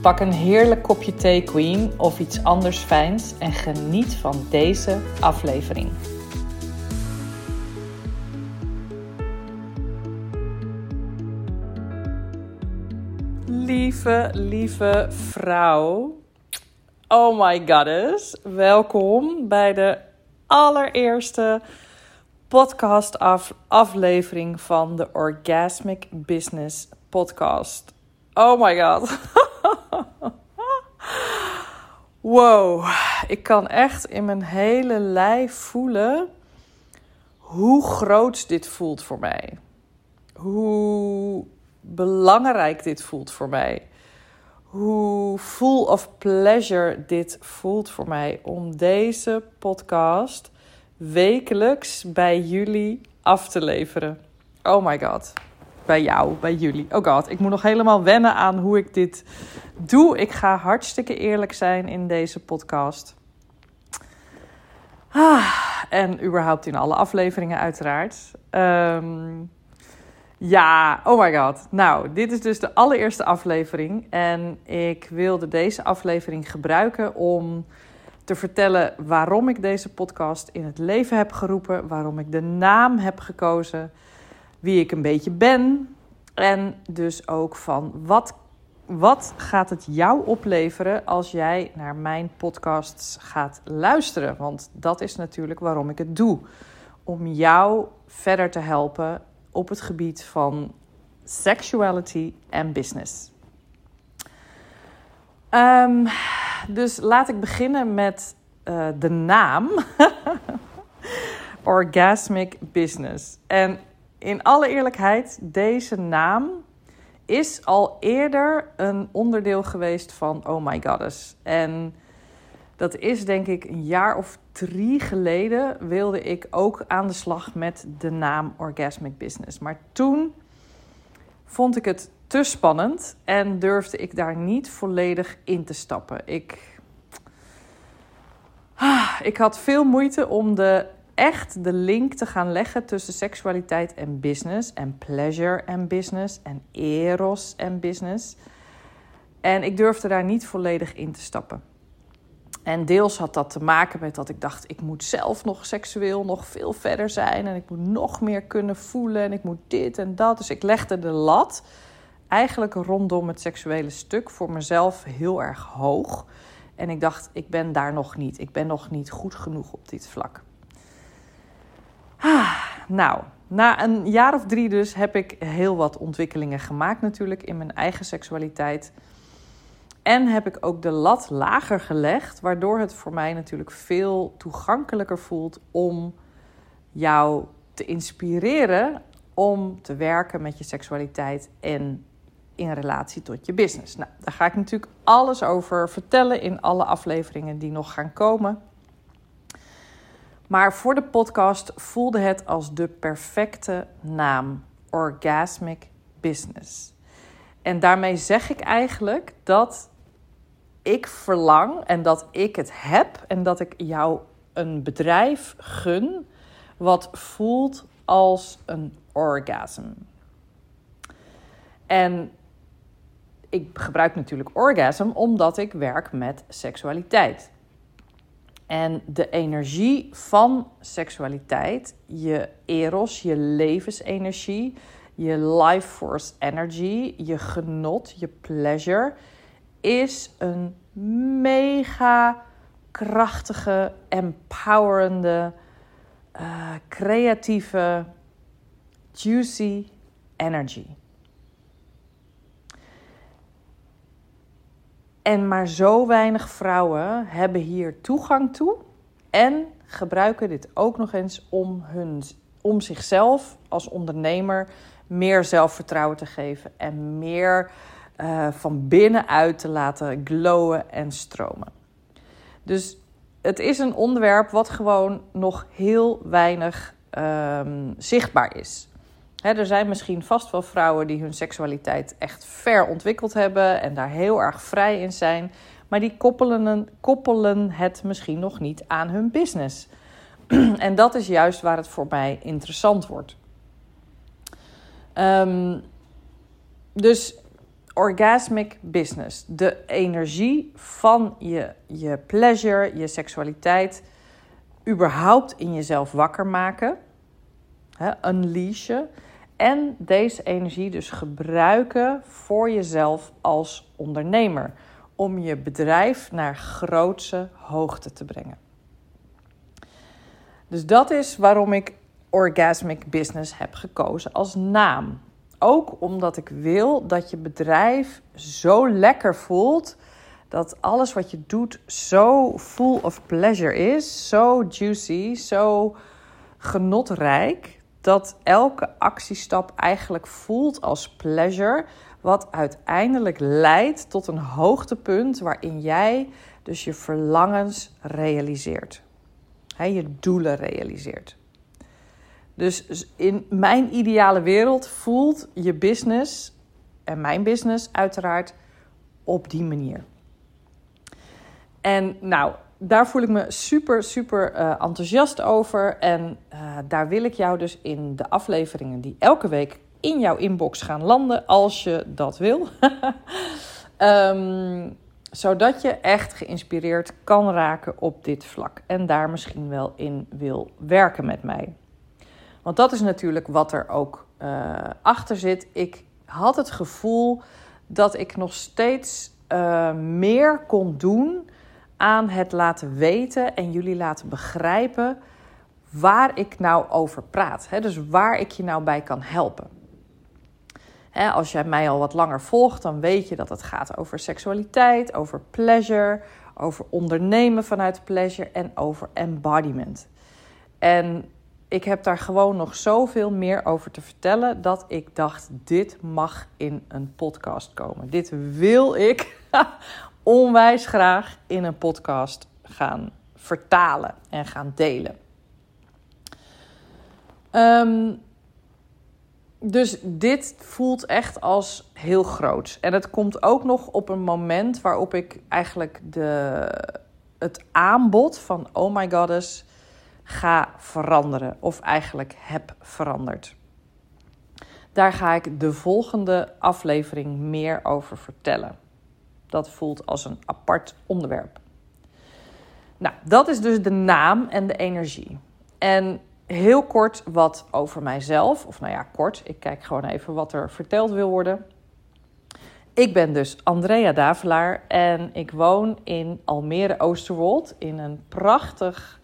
Pak een heerlijk kopje thee, Queen, of iets anders fijns en geniet van deze aflevering. Lieve, lieve vrouw. Oh my goddess. Welkom bij de allereerste podcast af aflevering van de Orgasmic Business Podcast. Oh my god. wow, ik kan echt in mijn hele lijf voelen hoe groot dit voelt voor mij. Hoe belangrijk dit voelt voor mij. Hoe full of pleasure dit voelt voor mij om deze podcast wekelijks bij jullie af te leveren. Oh my god bij jou, bij jullie. Oh god, ik moet nog helemaal wennen aan hoe ik dit doe. Ik ga hartstikke eerlijk zijn in deze podcast. Ah, en überhaupt in alle afleveringen uiteraard. Ehm, ja, oh my god. Nou, dit is dus de allereerste aflevering. En ik wilde deze aflevering gebruiken om te vertellen waarom ik deze podcast in het leven heb geroepen. Waarom ik de naam heb gekozen wie ik een beetje ben. En dus ook van wat, wat gaat het jou opleveren als jij naar mijn podcasts gaat luisteren? Want dat is natuurlijk waarom ik het doe. Om jou verder te helpen op het gebied van sexuality en business. Um, dus laat ik beginnen met uh, de naam. Orgasmic Business. En in alle eerlijkheid, deze naam is al eerder een onderdeel geweest van Oh My Goddess. En dat is denk ik een jaar of drie geleden wilde ik ook aan de slag met de naam Orgasmic Business. Maar toen vond ik het te spannend en durfde ik daar niet volledig in te stappen. Ik, ah, ik had veel moeite om de echt de link te gaan leggen tussen seksualiteit en business. En pleasure en business. En eros en business. En ik durfde daar niet volledig in te stappen. En deels had dat te maken met dat ik dacht: ik moet zelf nog seksueel nog veel verder zijn. En ik moet nog meer kunnen voelen. En ik moet dit en dat. Dus ik legde de lat eigenlijk rondom het seksuele stuk voor mezelf heel erg hoog. En ik dacht: ik ben daar nog niet. Ik ben nog niet goed genoeg op dit vlak. Ah, nou, na een jaar of drie dus heb ik heel wat ontwikkelingen gemaakt natuurlijk in mijn eigen seksualiteit. En heb ik ook de lat lager gelegd, waardoor het voor mij natuurlijk veel toegankelijker voelt om jou te inspireren om te werken met je seksualiteit en in relatie tot je business. Nou, daar ga ik natuurlijk alles over vertellen in alle afleveringen die nog gaan komen. Maar voor de podcast voelde het als de perfecte naam: Orgasmic Business. En daarmee zeg ik eigenlijk dat ik verlang en dat ik het heb en dat ik jou een bedrijf gun wat voelt als een orgasm. En ik gebruik natuurlijk orgasm omdat ik werk met seksualiteit. En de energie van seksualiteit, je eros, je levensenergie, je life force energy, je genot, je pleasure, is een mega krachtige, empowerende, uh, creatieve, juicy energy. En maar zo weinig vrouwen hebben hier toegang toe en gebruiken dit ook nog eens om, hun, om zichzelf als ondernemer meer zelfvertrouwen te geven en meer uh, van binnenuit te laten glowen en stromen. Dus het is een onderwerp wat gewoon nog heel weinig um, zichtbaar is. Er zijn misschien vast wel vrouwen die hun seksualiteit echt ver ontwikkeld hebben en daar heel erg vrij in zijn, maar die koppelen, koppelen het misschien nog niet aan hun business. en dat is juist waar het voor mij interessant wordt. Um, dus orgasmic business. De energie van je, je pleasure, je seksualiteit, überhaupt in jezelf wakker maken, hè, unleashen. En deze energie dus gebruiken voor jezelf als ondernemer. Om je bedrijf naar grootse hoogte te brengen. Dus dat is waarom ik Orgasmic Business heb gekozen als naam. Ook omdat ik wil dat je bedrijf zo lekker voelt. Dat alles wat je doet zo full of pleasure is. Zo juicy, zo genotrijk. Dat elke actiestap eigenlijk voelt als pleasure. Wat uiteindelijk leidt tot een hoogtepunt waarin jij dus je verlangens realiseert. je doelen realiseert. Dus in mijn ideale wereld voelt je business en mijn business uiteraard op die manier. En nou, daar voel ik me super, super uh, enthousiast over. En uh, daar wil ik jou dus in de afleveringen die elke week in jouw inbox gaan landen, als je dat wil. um, zodat je echt geïnspireerd kan raken op dit vlak. En daar misschien wel in wil werken met mij. Want dat is natuurlijk wat er ook uh, achter zit. Ik had het gevoel dat ik nog steeds meer kon doen aan het laten weten en jullie laten begrijpen waar ik nou over praat. Hè? Dus waar ik je nou bij kan helpen. Hè, als jij mij al wat langer volgt, dan weet je dat het gaat over seksualiteit, over pleasure, over ondernemen vanuit pleasure en over embodiment. En ik heb daar gewoon nog zoveel meer over te vertellen dat ik dacht: dit mag in een podcast komen. Dit wil ik onwijs graag in een podcast gaan vertalen en gaan delen. Um, dus dit voelt echt als heel groot. En het komt ook nog op een moment waarop ik eigenlijk de, het aanbod van Oh My Goddess ga veranderen. Of eigenlijk heb veranderd. Daar ga ik de volgende aflevering meer over vertellen. Dat voelt als een apart onderwerp. Nou, dat is dus de naam en de energie. En heel kort wat over mijzelf. Of nou ja, kort. Ik kijk gewoon even wat er verteld wil worden. Ik ben dus Andrea Davelaar en ik woon in Almere Oosterwold in een prachtig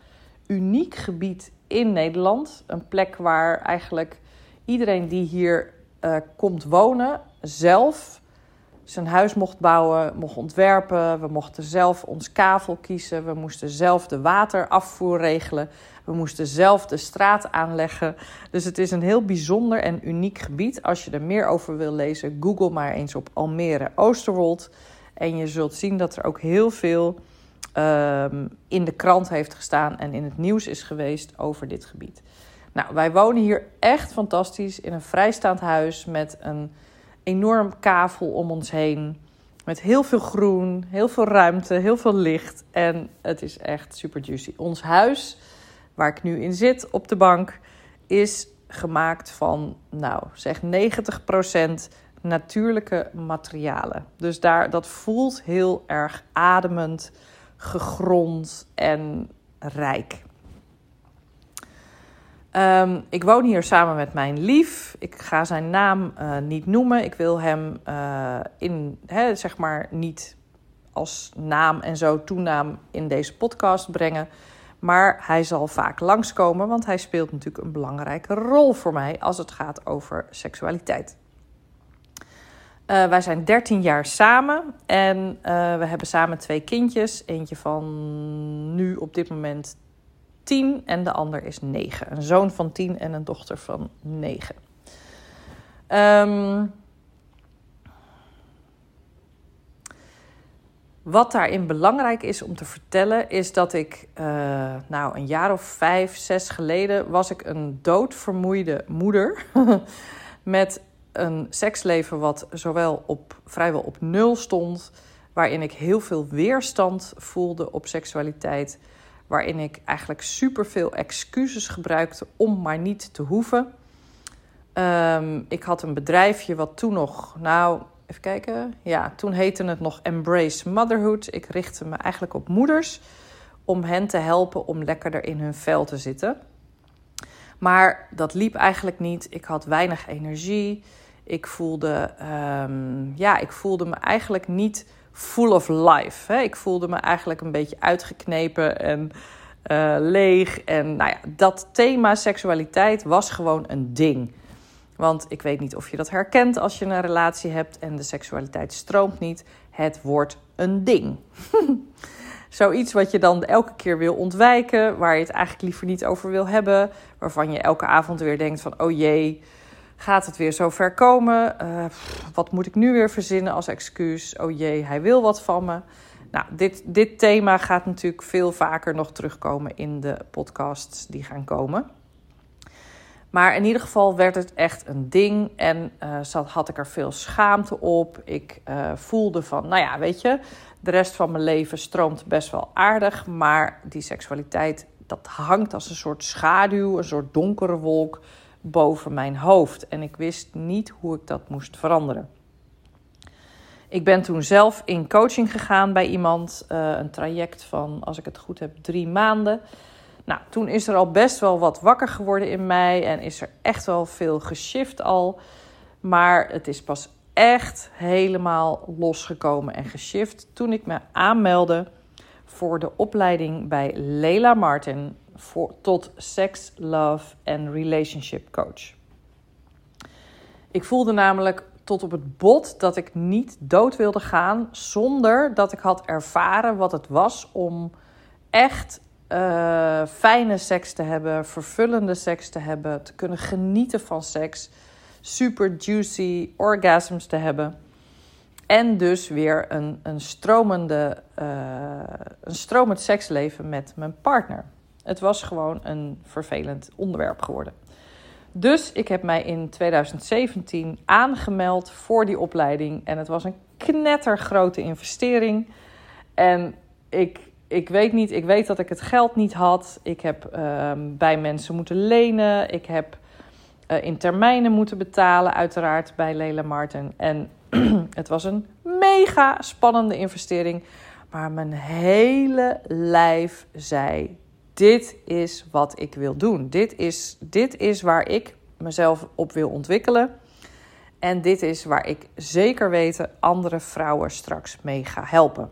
uniek gebied in Nederland. Een plek waar eigenlijk iedereen die hier uh, komt wonen zelf zijn huis mocht bouwen, mocht ontwerpen. We mochten zelf ons kavel kiezen. We moesten zelf de waterafvoer regelen. We moesten zelf de straat aanleggen. Dus het is een heel bijzonder en uniek gebied. Als je er meer over wil lezen, google maar eens op Almere Oosterwold. En je zult zien dat er ook heel veel um, in de krant heeft gestaan en in het nieuws is geweest over dit gebied. Nou, wij wonen hier echt fantastisch in een vrijstaand huis met een enorm kavel om ons heen. Met heel veel groen, heel veel ruimte, heel veel licht. En het is echt super juicy. Ons huis, waar ik nu in zit op de bank, is gemaakt van, nou zeg 90% natuurlijke materialen. Dus daar, dat voelt heel erg ademend gegrond en rijk. Um, ik woon hier samen met mijn lief. Ik ga zijn naam uh, niet noemen. Ik wil hem uh, in, zeg maar, niet als naam en zo toenaam in deze podcast brengen. Maar hij zal vaak langskomen, want hij speelt natuurlijk een belangrijke rol voor mij als het gaat over seksualiteit. Uh, wij zijn 13 jaar samen en we hebben samen twee kindjes. Eentje van nu op dit moment 10 en de ander is 9. Een zoon van 10 en een dochter van 9. Um, Wat daarin belangrijk is om te vertellen, is dat ik, uh, nou, een jaar of vijf, zes geleden was ik een doodvermoeide moeder. met een seksleven wat zowel op, vrijwel op nul stond, waarin ik heel veel weerstand voelde op seksualiteit, waarin ik eigenlijk superveel excuses gebruikte om maar niet te hoeven. Um, ik had een bedrijfje wat toen nog, nou, even kijken. Ja, toen heette het nog Embrace Motherhood. Ik richtte me eigenlijk op moeders om hen te helpen om lekkerder in hun vel te zitten. Maar dat liep eigenlijk niet. Ik had weinig energie. Ik voelde, um, ja, ik voelde me eigenlijk niet full of life. Hè. Ik voelde me eigenlijk een beetje uitgeknepen en uh, leeg. En nou ja, dat thema seksualiteit was gewoon een ding. Want ik weet niet of je dat herkent als je een relatie hebt en de seksualiteit stroomt niet. Het wordt een ding. Zoiets wat je dan elke keer wil ontwijken, waar je het eigenlijk liever niet over wil hebben. Waarvan je elke avond weer denkt van, oh jee, gaat het weer zo ver komen? Uh, wat moet ik nu weer verzinnen als excuus? Oh jee, hij wil wat van me. Nou, dit, dit thema gaat natuurlijk veel vaker nog terugkomen in de podcasts die gaan komen. Maar in ieder geval werd het echt een ding en uh, zat, had ik er veel schaamte op. Ik uh, voelde van, nou ja, weet je, de rest van mijn leven stroomt best wel aardig, maar die seksualiteit, dat hangt als een soort schaduw, een soort donkere wolk boven mijn hoofd. En ik wist niet hoe ik dat moest veranderen. Ik ben toen zelf in coaching gegaan bij iemand, uh, een traject van, als ik het goed heb, drie maanden. Nou, toen is er al best wel wat wakker geworden in mij en is er echt wel veel geshift al. Maar het is pas echt helemaal losgekomen en geshift toen ik me aanmeldde voor de opleiding bij Leila Martin voor, tot Sex, Love en Relationship Coach. Ik voelde namelijk tot op het bot dat ik niet dood wilde gaan zonder dat ik had ervaren wat het was om echt uh, fijne seks te hebben, vervullende seks te hebben, te kunnen genieten van seks, super juicy orgasms te hebben. En dus weer een, een, stromende, uh, een stromend seksleven met mijn partner. Het was gewoon een vervelend onderwerp geworden. Dus ik heb mij in 2017 aangemeld voor die opleiding. En het was een knettergrote investering. En ik ik weet niet, ik weet dat ik het geld niet had. Ik heb uh, bij mensen moeten lenen. Ik heb uh, in termijnen moeten betalen, uiteraard bij Lela Martin. En het was een mega spannende investering. Maar mijn hele lijf zei: Dit is wat ik wil doen. Dit is, dit is waar ik mezelf op wil ontwikkelen. En dit is waar ik zeker weten andere vrouwen straks mee ga helpen.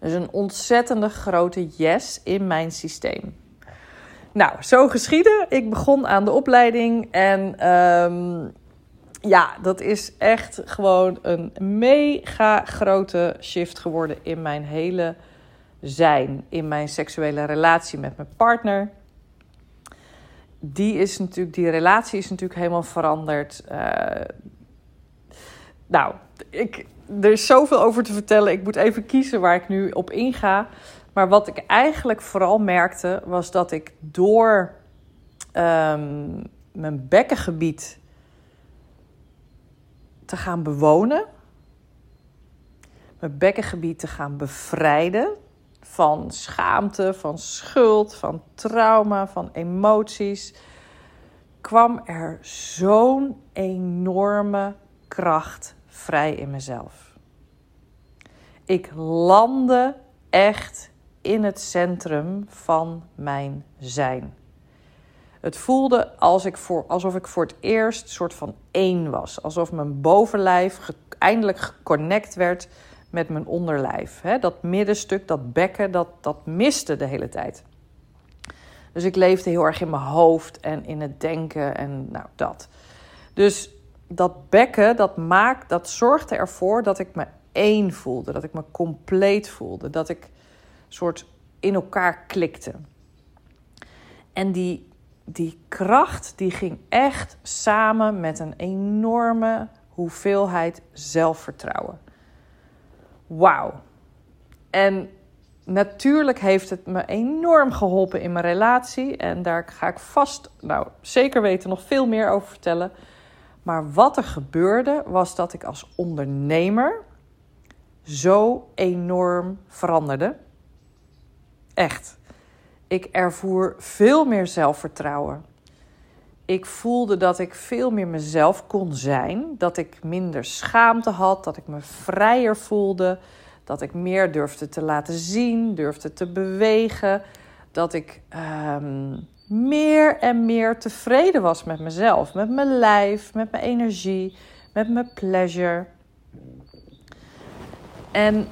Dus een ontzettende grote yes in mijn systeem. Nou, zo geschiedde. Ik begon aan de opleiding en um, ja, dat is echt gewoon een mega grote shift geworden in mijn hele zijn, in mijn seksuele relatie met mijn partner. Die is natuurlijk, die relatie is natuurlijk helemaal veranderd. Uh, nou, ik, er is zoveel over te vertellen. Ik moet even kiezen waar ik nu op inga. Maar wat ik eigenlijk vooral merkte, was dat ik door um, mijn bekkengebied te gaan bewonen, mijn bekkengebied te gaan bevrijden van schaamte, van schuld, van trauma, van emoties, kwam er zo'n enorme kracht vrij in mezelf. Ik landde echt in het centrum van mijn zijn. Het voelde als ik voor, alsof ik voor het eerst soort van één was. Alsof mijn bovenlijf eindelijk geconnect werd met mijn onderlijf. dat middenstuk, dat bekken, dat, dat miste de hele tijd. Dus ik leefde heel erg in mijn hoofd en in het denken en nou dat. Dus dat bekken, dat maakt, dat zorgde ervoor dat ik me één voelde, dat ik me compleet voelde, dat ik soort in elkaar klikte. En die, die kracht die ging echt samen met een enorme hoeveelheid zelfvertrouwen. Wauw. En natuurlijk heeft het me enorm geholpen in mijn relatie. En daar ga ik vast, nou zeker weten, nog veel meer over vertellen. Maar wat er gebeurde was dat ik als ondernemer zo enorm veranderde. Echt. Ik ervoer veel meer zelfvertrouwen. Ik voelde dat ik veel meer mezelf kon zijn. Dat ik minder schaamte had. Dat ik me vrijer voelde. Dat ik meer durfde te laten zien. Durfde te bewegen. Dat ik um, meer en meer tevreden was met mezelf. Met mijn lijf. Met mijn energie. Met mijn pleasure. En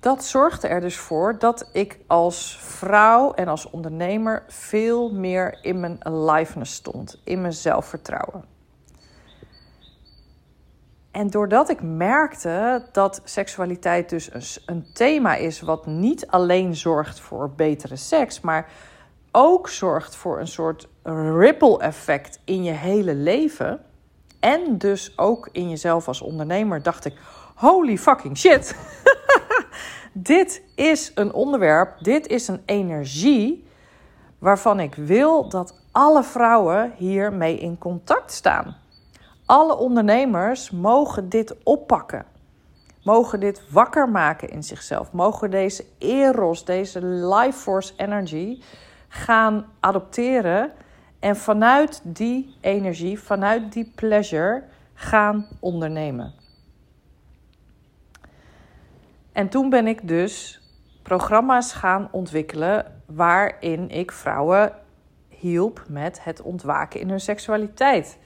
dat zorgde er dus voor dat ik als vrouw en als ondernemer veel meer in mijn aliveness stond, in mijn zelfvertrouwen. En doordat ik merkte dat seksualiteit dus een thema is wat niet alleen zorgt voor betere seks, maar ook zorgt voor een soort ripple effect in je hele leven. En dus ook in jezelf als ondernemer dacht ik: holy fucking shit. dit is een onderwerp, dit is een energie waarvan ik wil dat alle vrouwen hiermee in contact staan. Alle ondernemers mogen dit oppakken. Mogen dit wakker maken in zichzelf. Mogen deze eros, deze life force energy gaan adopteren. En vanuit die energie, vanuit die pleasure gaan ondernemen. En toen ben ik dus programma's gaan ontwikkelen waarin ik vrouwen hielp met het ontwaken in hun seksualiteit.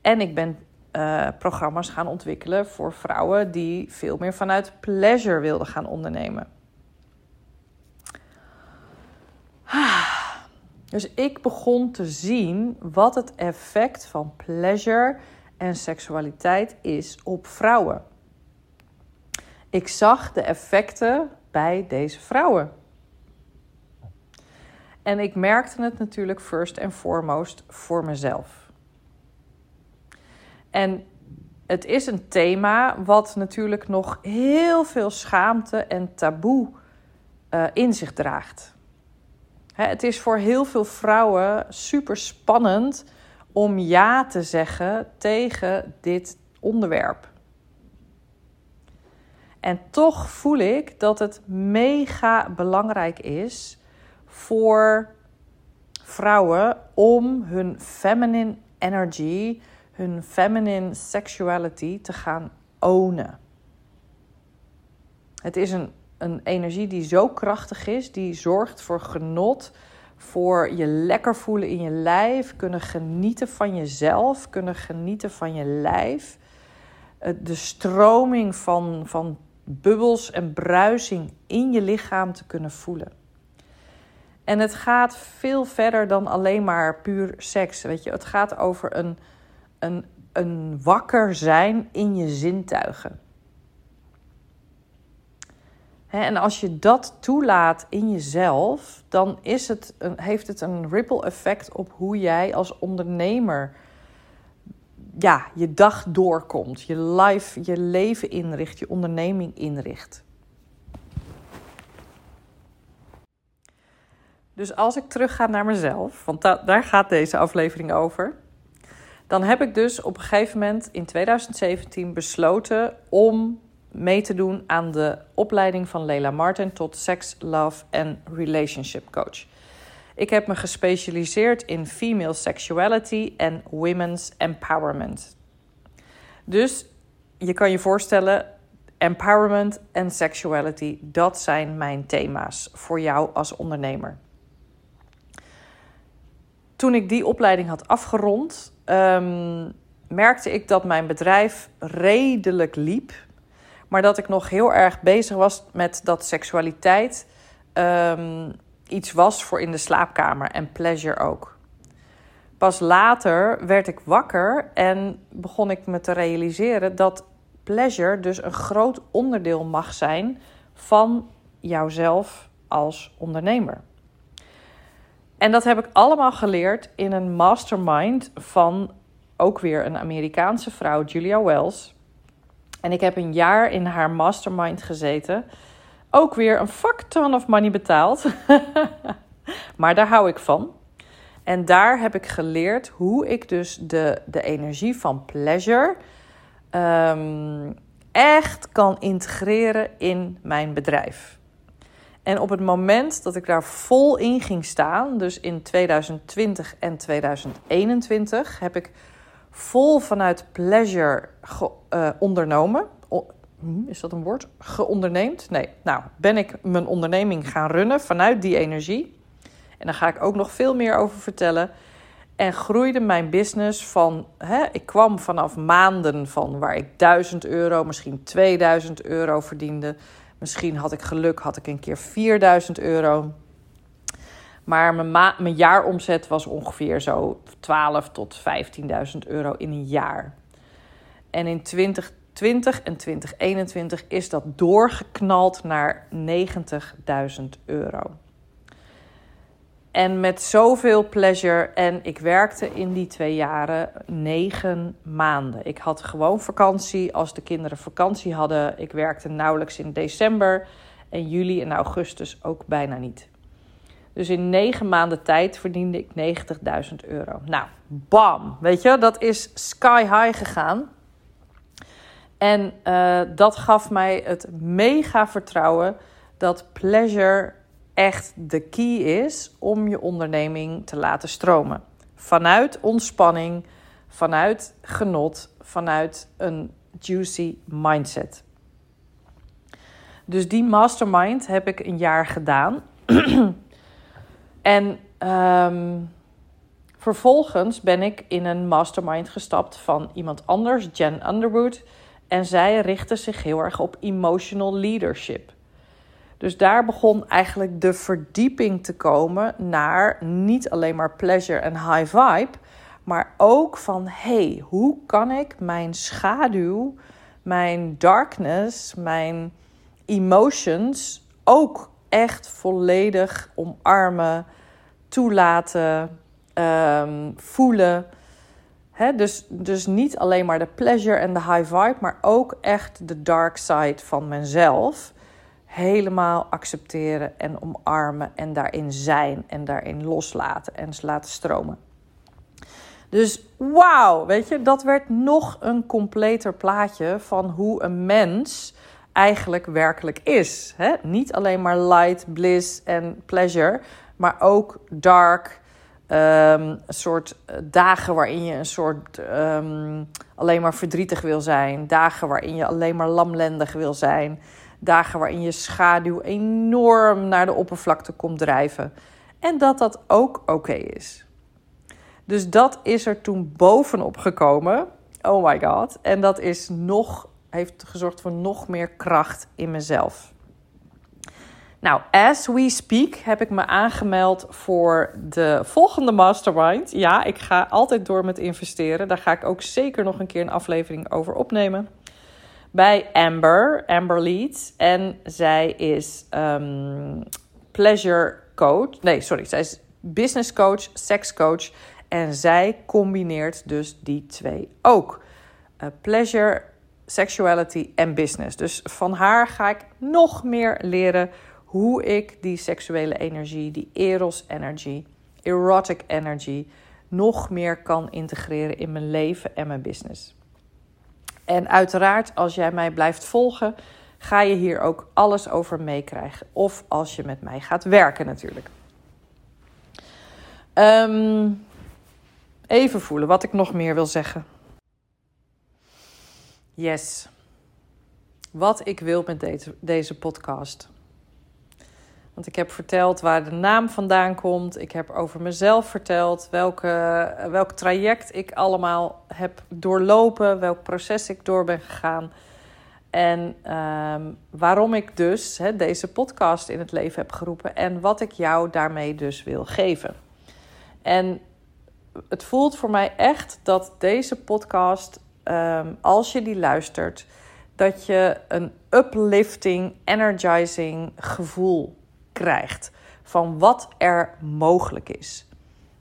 En ik ben uh, programma's gaan ontwikkelen voor vrouwen die veel meer vanuit pleasure wilden gaan ondernemen. Dus ik begon te zien wat het effect van pleasure en seksualiteit is op vrouwen. Ik zag de effecten bij deze vrouwen. En ik merkte het natuurlijk first and foremost voor mezelf. En het is een thema wat natuurlijk nog heel veel schaamte en taboe uh, in zich draagt. Hè, het is voor heel veel vrouwen super spannend om ja te zeggen tegen dit onderwerp. En toch voel ik dat het mega belangrijk is voor vrouwen om hun feminine energy, hun feminine sexuality te gaan ownen. Het is een, een energie die zo krachtig is, die zorgt voor genot, voor je lekker voelen in je lijf, kunnen genieten van jezelf, kunnen genieten van je lijf. De stroming van, van bubbels en bruising in je lichaam te kunnen voelen. En het gaat veel verder dan alleen maar puur seks. Weet je, het gaat over een, een, een wakker zijn in je zintuigen. en als je dat toelaat in jezelf, dan is het een, heeft het een ripple effect op hoe jij als ondernemer ja, je dag doorkomt, je life, je leven inricht, je onderneming inricht. Dus als ik terugga naar mezelf, want daar gaat deze aflevering over, dan heb ik dus op een gegeven moment in 2017 besloten om mee te doen aan de opleiding van Leila Martin tot Sex, Love en Relationship Coach. Ik heb me gespecialiseerd in female sexuality en women's empowerment. Dus je kan je voorstellen, empowerment en sexuality, dat zijn mijn thema's voor jou als ondernemer. Toen ik die opleiding had afgerond, um, merkte ik dat mijn bedrijf redelijk liep, maar dat ik nog heel erg bezig was met dat seksualiteit. Um, iets was voor in de slaapkamer en pleasure ook. pas later werd ik wakker en begon ik me te realiseren dat pleasure dus een groot onderdeel mag zijn van jouzelf als ondernemer. En dat heb ik allemaal geleerd in een mastermind van ook weer een Amerikaanse vrouw, Julia Wells. En ik heb een jaar in haar mastermind gezeten. Ook weer een fuck ton of money betaald. maar daar hou ik van. En daar heb ik geleerd hoe ik dus de, de energie van pleasure um, echt kan integreren in mijn bedrijf. En op het moment dat ik daar vol in ging staan, dus in 2020 en 2021, heb ik vol vanuit pleasure ge, uh, ondernomen. Hm, is dat een woord? Geonderneemd? Nee. Nou, ben ik mijn onderneming gaan runnen vanuit die energie. En daar ga ik ook nog veel meer over vertellen. En groeide mijn business van, hè, ik kwam vanaf maanden van waar ik 1000 euro, misschien 2000 euro verdiende. Misschien had ik geluk, had ik een keer 4000 euro. Maar mijn, mijn jaaromzet was ongeveer zo 12 tot 15.000 euro in een jaar. En in 2020 en 2021 is dat doorgeknald naar 90.000 euro. En met zoveel pleasure. En ik werkte in die twee jaren negen maanden. Ik had gewoon vakantie als de kinderen vakantie hadden. Ik werkte nauwelijks in december. En juli en augustus ook bijna niet. Dus in negen maanden tijd verdiende ik 90.000 euro. Nou, bam. Weet je, dat is sky high gegaan. En uh, dat gaf mij het mega vertrouwen dat pleasure echt de key is om je onderneming te laten stromen. Vanuit ontspanning, vanuit genot, vanuit een juicy mindset. Dus die mastermind heb ik een jaar gedaan. en um, vervolgens ben ik in een mastermind gestapt van iemand anders, Jen Underwood. En zij richtte zich heel erg op emotional leadership. Dus daar begon eigenlijk de verdieping te komen naar niet alleen maar pleasure en high vibe, maar ook van hey, hoe kan ik mijn schaduw, mijn darkness, mijn emotions ook echt volledig omarmen, toelaten, um, voelen. Dus, dus niet alleen maar de pleasure en de high vibe, maar ook echt de dark side van mezelf helemaal accepteren en omarmen en daarin zijn en daarin loslaten en laten stromen. Dus wauw, weet je, dat werd nog een completer plaatje van hoe een mens eigenlijk werkelijk is. Niet alleen maar light, bliss en pleasure, maar ook dark. Um, een soort eh, dagen waarin je een soort um, alleen maar verdrietig wil zijn. Dagen waarin je alleen maar lamlendig wil zijn. Dagen waarin je schaduw enorm naar de oppervlakte komt drijven. En dat dat ook oké is. Dus dat is er toen bovenop gekomen. Oh my god. En dat is nog, heeft gezorgd voor nog meer kracht in mezelf. Nou, as we speak heb ik me aangemeld voor de volgende mastermind. Ja, ik ga altijd door met investeren. Daar ga ik ook zeker nog een keer een aflevering over opnemen bij Amber, Amber Leeds. En zij is um, pleasure coach. Nee, sorry, zij is business coach, sex coach. En zij combineert dus die twee ook. Uh, pleasure, sexuality en business. Dus van haar ga ik nog meer leren hoe ik die seksuele energie, die eros energy, erotic energy, nog meer kan integreren in mijn leven en mijn business. En uiteraard, als jij mij blijft volgen, ga je hier ook alles over meekrijgen. Of als je met mij gaat werken natuurlijk. Ehm, even voelen wat ik nog meer wil zeggen. Yes. Wat ik wil met deze, deze podcast. Want ik heb verteld waar de naam vandaan komt. Ik heb over mezelf verteld welke, welk traject ik allemaal heb doorlopen, welk proces ik door ben gegaan. En ehm, waarom ik dus deze podcast in het leven heb geroepen en wat ik jou daarmee dus wil geven. En het voelt voor mij echt dat deze podcast, ehm, als je die luistert, dat je een uplifting, energizing gevoel krijgt van wat er mogelijk is.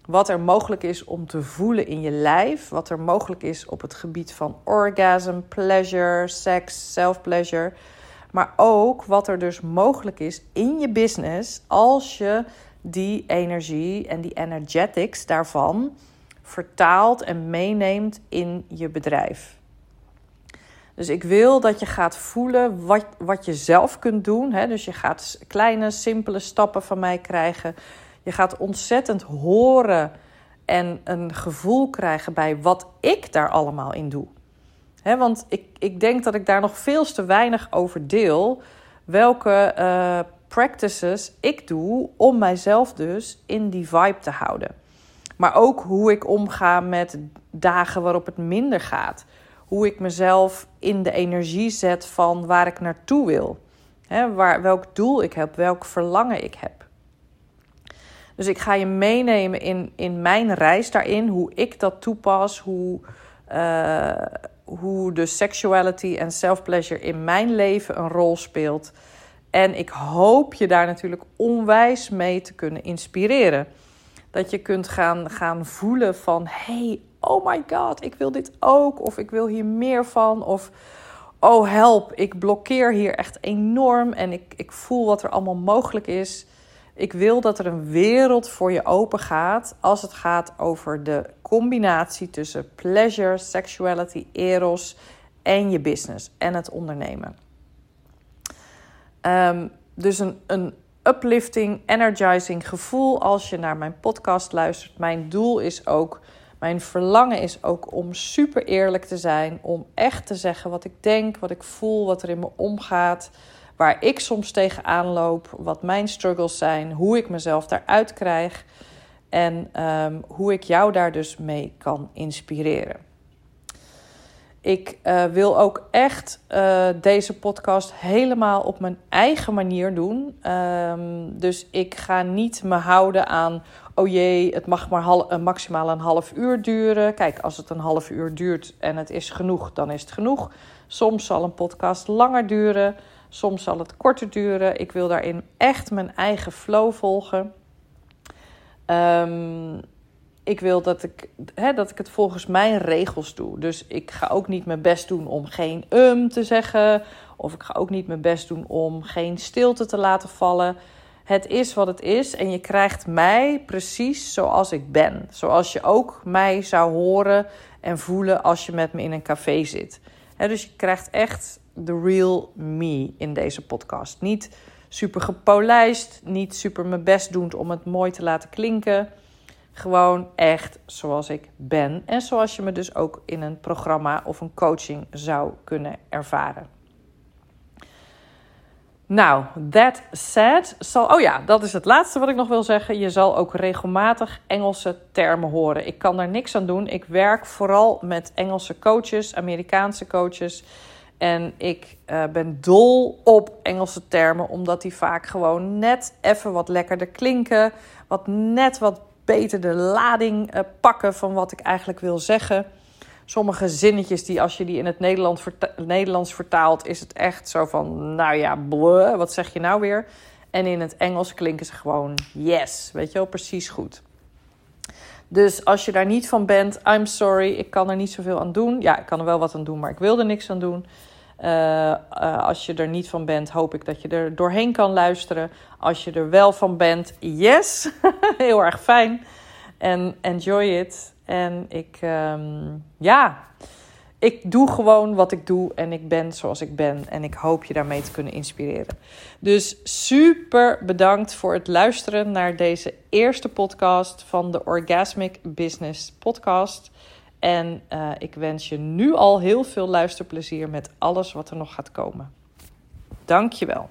Wat er mogelijk is om te voelen in je lijf, wat er mogelijk is op het gebied van orgasm, pleasure, seks, self-pleasure. Maar ook wat er dus mogelijk is in je business als je die energie en die energetics daarvan vertaalt en meeneemt in je bedrijf. Dus ik wil dat je gaat voelen wat, wat je zelf kunt doen. Hè? Dus je gaat kleine, simpele stappen van mij krijgen. Je gaat ontzettend horen en een gevoel krijgen bij wat ik daar allemaal in doe. Hè, want ik, ik denk dat ik daar nog veel te weinig over deel. Welke uh, practices ik doe om mijzelf dus in die vibe te houden. Maar ook hoe ik omga met dagen waarop het minder gaat. Hoe ik mezelf in de energie zet van waar ik naartoe wil. Hè, waar, welk doel ik heb, welk verlangen ik heb. Dus ik ga je meenemen in, in mijn reis daarin, hoe ik dat toepas, hoe, uh, hoe de sexuality en self-pleasure in mijn leven een rol speelt. En ik hoop je daar natuurlijk onwijs mee te kunnen inspireren. Dat je kunt gaan, gaan voelen van, hey, oh my god, ik wil dit ook. Of ik wil hier meer van. Of, oh help, ik blokkeer hier echt enorm. En ik, ik voel wat er allemaal mogelijk is. Ik wil dat er een wereld voor je open gaat als het gaat over de combinatie tussen pleasure, sexuality, eros en je business en het ondernemen. Um, dus een, een uplifting, energizing gevoel als je naar mijn podcast luistert. Mijn doel is ook, mijn verlangen is ook om super eerlijk te zijn, om echt te zeggen wat ik denk, wat ik voel, wat er in me omgaat waar ik soms tegenaan loop, wat mijn struggles zijn, hoe ik mezelf daaruit krijg en ehm, hoe ik jou daar dus mee kan inspireren. Ik uh, wil ook echt uh, deze podcast helemaal op mijn eigen manier doen. Um, dus ik ga niet me houden aan, oh jee, het mag maar uh, maximaal een half uur duren. Kijk, als het een half uur duurt en het is genoeg, dan is het genoeg. Soms zal een podcast langer duren. Soms zal het korter duren. Ik wil daarin echt mijn eigen flow volgen. Um, ik wil dat ik, hè, dat ik het volgens mijn regels doe. Dus ik ga ook niet mijn best doen om geen um te zeggen. Of ik ga ook niet mijn best doen om geen stilte te laten vallen. Het is wat het is en je krijgt mij precies zoals ik ben. Zoals je ook mij zou horen en voelen als je met me in een café zit. dus je krijgt echt the real me in deze podcast. Niet super gepolijst, niet super mijn best doen om het mooi te laten klinken. Gewoon echt zoals ik ben. En zoals je me dus ook in een programma of een coaching zou kunnen ervaren. Nou, that said. Zal, oh ja, dat is het laatste wat ik nog wil zeggen. Je zal ook regelmatig Engelse termen horen. Ik kan daar niks aan doen. Ik werk vooral met Engelse coaches, Amerikaanse coaches. En ik uh, ben dol op Engelse termen, omdat die vaak gewoon net even wat lekkerder klinken. Wat net wat beter de lading uh, pakken van wat ik eigenlijk wil zeggen. Sommige zinnetjes die als je die in het Nederlands, verta Nederlands vertaalt, is het echt zo van, nou ja, bleh, wat zeg je nou weer? En in het Engels klinken ze gewoon yes, weet je wel, precies goed. Dus als je daar niet van bent, I'm sorry, ik kan er niet zoveel aan doen. Ja, ik kan er wel wat aan doen, maar ik wil er niks aan doen. Uh, uh, als je er niet van bent, hoop ik dat je er doorheen kan luisteren. Als je er wel van bent, yes, heel erg fijn. En enjoy it. En ik, um, ja, ik doe gewoon wat ik doe en ik ben zoals ik ben. En ik hoop je daarmee te kunnen inspireren. Dus super bedankt voor het luisteren naar deze eerste podcast van de Orgasmic Business Podcast. En uh, ik wens je nu al heel veel luisterplezier met alles wat er nog gaat komen. Dank je wel.